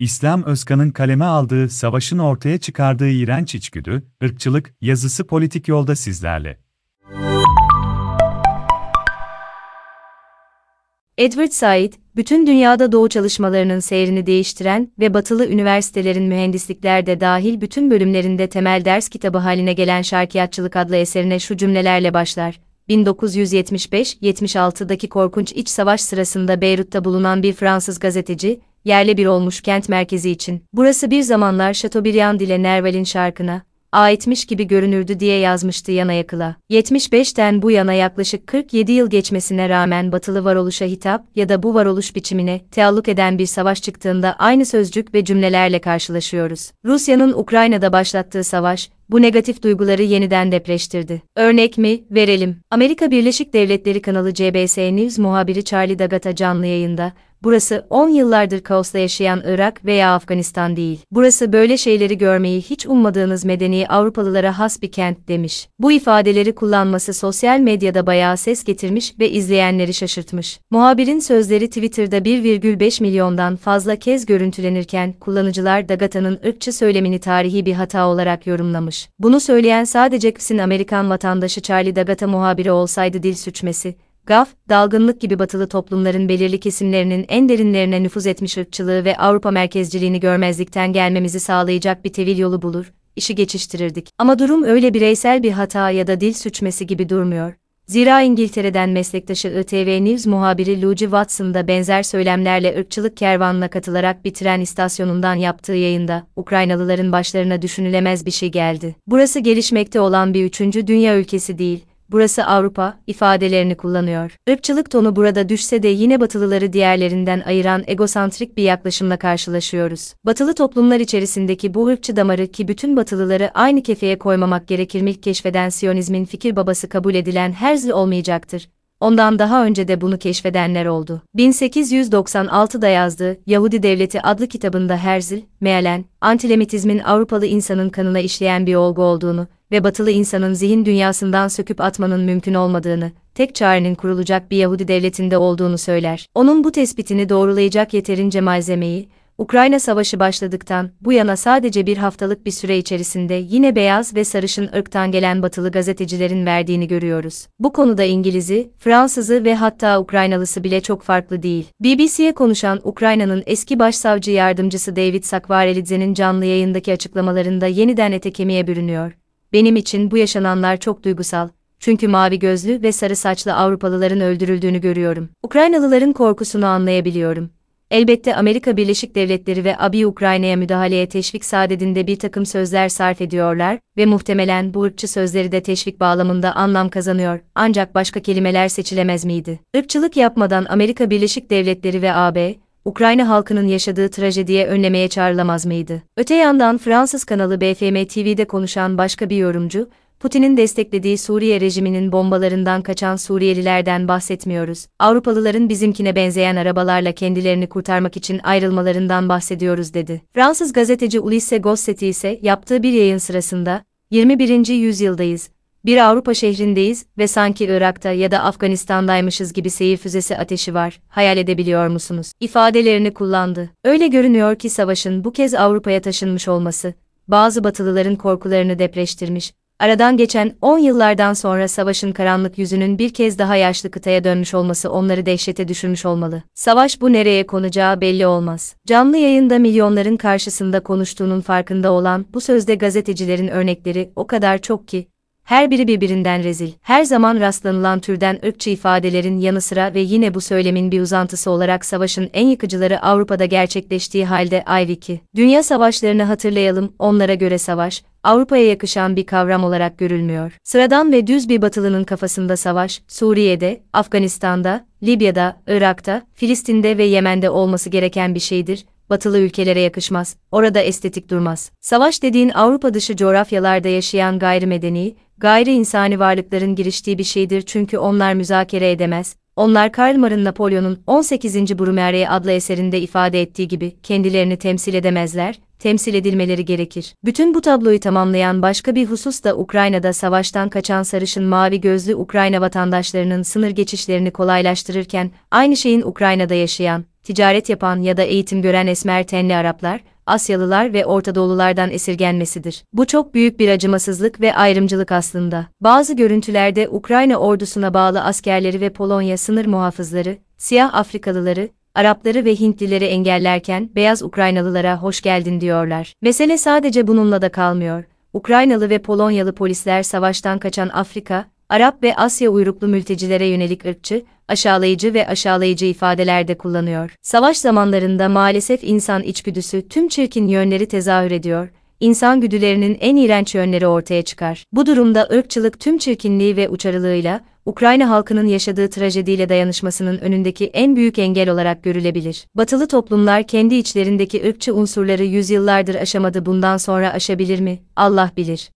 İslam Özkan'ın kaleme aldığı savaşın ortaya çıkardığı iğrenç içgüdü, ırkçılık yazısı politik yolda sizlerle. Edward Said, bütün dünyada doğu çalışmalarının seyrini değiştiren ve batılı üniversitelerin mühendisliklerde dahil bütün bölümlerinde temel ders kitabı haline gelen Şarkiyatçılık adlı eserine şu cümlelerle başlar. 1975-76'daki korkunç iç savaş sırasında Beyrut'ta bulunan bir Fransız gazeteci, yerle bir olmuş kent merkezi için, burası bir zamanlar Chateaubriand ile Nerval'in şarkına, aitmiş gibi görünürdü diye yazmıştı yana yakıla. 75'ten bu yana yaklaşık 47 yıl geçmesine rağmen batılı varoluşa hitap ya da bu varoluş biçimine tealluk eden bir savaş çıktığında aynı sözcük ve cümlelerle karşılaşıyoruz. Rusya'nın Ukrayna'da başlattığı savaş, bu negatif duyguları yeniden depreştirdi. Örnek mi? Verelim. Amerika Birleşik Devletleri kanalı CBS News muhabiri Charlie Dagata canlı yayında, Burası 10 yıllardır kaosla yaşayan Irak veya Afganistan değil. Burası böyle şeyleri görmeyi hiç ummadığınız medeni Avrupalılara has bir kent demiş. Bu ifadeleri kullanması sosyal medyada bayağı ses getirmiş ve izleyenleri şaşırtmış. Muhabirin sözleri Twitter'da 1,5 milyondan fazla kez görüntülenirken kullanıcılar Dagata'nın ırkçı söylemini tarihi bir hata olarak yorumlamış. Bunu söyleyen sadece Kıs'in Amerikan vatandaşı Charlie Dagata muhabiri olsaydı dil suçmesi, Gaf, dalgınlık gibi batılı toplumların belirli kesimlerinin en derinlerine nüfuz etmiş ırkçılığı ve Avrupa merkezciliğini görmezlikten gelmemizi sağlayacak bir tevil yolu bulur, işi geçiştirirdik. Ama durum öyle bireysel bir hata ya da dil suçması gibi durmuyor. Zira İngiltere'den meslektaşı ITV News muhabiri Luigi Watson da benzer söylemlerle ırkçılık kervanına katılarak bir tren istasyonundan yaptığı yayında, Ukraynalıların başlarına düşünülemez bir şey geldi. Burası gelişmekte olan bir üçüncü dünya ülkesi değil, burası Avrupa ifadelerini kullanıyor. Irkçılık tonu burada düşse de yine Batılıları diğerlerinden ayıran egosantrik bir yaklaşımla karşılaşıyoruz. Batılı toplumlar içerisindeki bu ırkçı damarı ki bütün Batılıları aynı kefeye koymamak gerekir mi keşfeden Siyonizmin fikir babası kabul edilen Herzl olmayacaktır. Ondan daha önce de bunu keşfedenler oldu. 1896'da yazdığı Yahudi Devleti adlı kitabında Herzl, mealen, antilemitizmin Avrupalı insanın kanına işleyen bir olgu olduğunu, ve batılı insanın zihin dünyasından söküp atmanın mümkün olmadığını, tek çarenin kurulacak bir Yahudi devletinde olduğunu söyler. Onun bu tespitini doğrulayacak yeterince malzemeyi, Ukrayna Savaşı başladıktan bu yana sadece bir haftalık bir süre içerisinde yine beyaz ve sarışın ırktan gelen batılı gazetecilerin verdiğini görüyoruz. Bu konuda İngiliz'i, Fransızı ve hatta Ukraynalısı bile çok farklı değil. BBC'ye konuşan Ukrayna'nın eski başsavcı yardımcısı David Sakvarelidze'nin canlı yayındaki açıklamalarında yeniden ete kemiğe bürünüyor. Benim için bu yaşananlar çok duygusal. Çünkü mavi gözlü ve sarı saçlı Avrupalıların öldürüldüğünü görüyorum. Ukraynalıların korkusunu anlayabiliyorum. Elbette Amerika Birleşik Devletleri ve AB Ukrayna'ya müdahaleye teşvik sadedinde bir takım sözler sarf ediyorlar ve muhtemelen bu ırkçı sözleri de teşvik bağlamında anlam kazanıyor. Ancak başka kelimeler seçilemez miydi? Irkçılık yapmadan Amerika Birleşik Devletleri ve AB, Ukrayna halkının yaşadığı trajediye önlemeye çağrılamaz mıydı? Öte yandan Fransız kanalı BFM TV'de konuşan başka bir yorumcu, Putin'in desteklediği Suriye rejiminin bombalarından kaçan Suriyelilerden bahsetmiyoruz. Avrupalıların bizimkine benzeyen arabalarla kendilerini kurtarmak için ayrılmalarından bahsediyoruz dedi. Fransız gazeteci Ulisse Gossetti ise yaptığı bir yayın sırasında, 21. yüzyıldayız, bir Avrupa şehrindeyiz ve sanki Irak'ta ya da Afganistan'daymışız gibi seyir füzesi ateşi var, hayal edebiliyor musunuz? İfadelerini kullandı. Öyle görünüyor ki savaşın bu kez Avrupa'ya taşınmış olması, bazı batılıların korkularını depreştirmiş, aradan geçen 10 yıllardan sonra savaşın karanlık yüzünün bir kez daha yaşlı kıtaya dönmüş olması onları dehşete düşürmüş olmalı. Savaş bu nereye konacağı belli olmaz. Canlı yayında milyonların karşısında konuştuğunun farkında olan bu sözde gazetecilerin örnekleri o kadar çok ki, her biri birbirinden rezil. Her zaman rastlanılan türden ırkçı ifadelerin yanı sıra ve yine bu söylemin bir uzantısı olarak savaşın en yıkıcıları Avrupa'da gerçekleştiği halde Ayviki. Dünya savaşlarını hatırlayalım, onlara göre savaş, Avrupa'ya yakışan bir kavram olarak görülmüyor. Sıradan ve düz bir batılının kafasında savaş, Suriye'de, Afganistan'da, Libya'da, Irak'ta, Filistin'de ve Yemen'de olması gereken bir şeydir, batılı ülkelere yakışmaz, orada estetik durmaz. Savaş dediğin Avrupa dışı coğrafyalarda yaşayan gayrimedeni, gayri insani varlıkların giriştiği bir şeydir çünkü onlar müzakere edemez. Onlar Karl Mar'ın Napolyon'un 18. Brumaire adlı eserinde ifade ettiği gibi kendilerini temsil edemezler, temsil edilmeleri gerekir. Bütün bu tabloyu tamamlayan başka bir husus da Ukrayna'da savaştan kaçan sarışın mavi gözlü Ukrayna vatandaşlarının sınır geçişlerini kolaylaştırırken aynı şeyin Ukrayna'da yaşayan ticaret yapan ya da eğitim gören esmer tenli Araplar, Asyalılar ve Orta Doğululardan esirgenmesidir. Bu çok büyük bir acımasızlık ve ayrımcılık aslında. Bazı görüntülerde Ukrayna ordusuna bağlı askerleri ve Polonya sınır muhafızları, siyah Afrikalıları, Arapları ve Hintlileri engellerken beyaz Ukraynalılara hoş geldin diyorlar. Mesele sadece bununla da kalmıyor. Ukraynalı ve Polonyalı polisler savaştan kaçan Afrika, Arap ve Asya uyruklu mültecilere yönelik ırkçı, aşağılayıcı ve aşağılayıcı ifadeler de kullanıyor. Savaş zamanlarında maalesef insan içgüdüsü tüm çirkin yönleri tezahür ediyor. İnsan güdülerinin en iğrenç yönleri ortaya çıkar. Bu durumda ırkçılık tüm çirkinliği ve uçarılığıyla, Ukrayna halkının yaşadığı trajediyle dayanışmasının önündeki en büyük engel olarak görülebilir. Batılı toplumlar kendi içlerindeki ırkçı unsurları yüzyıllardır aşamadı bundan sonra aşabilir mi? Allah bilir.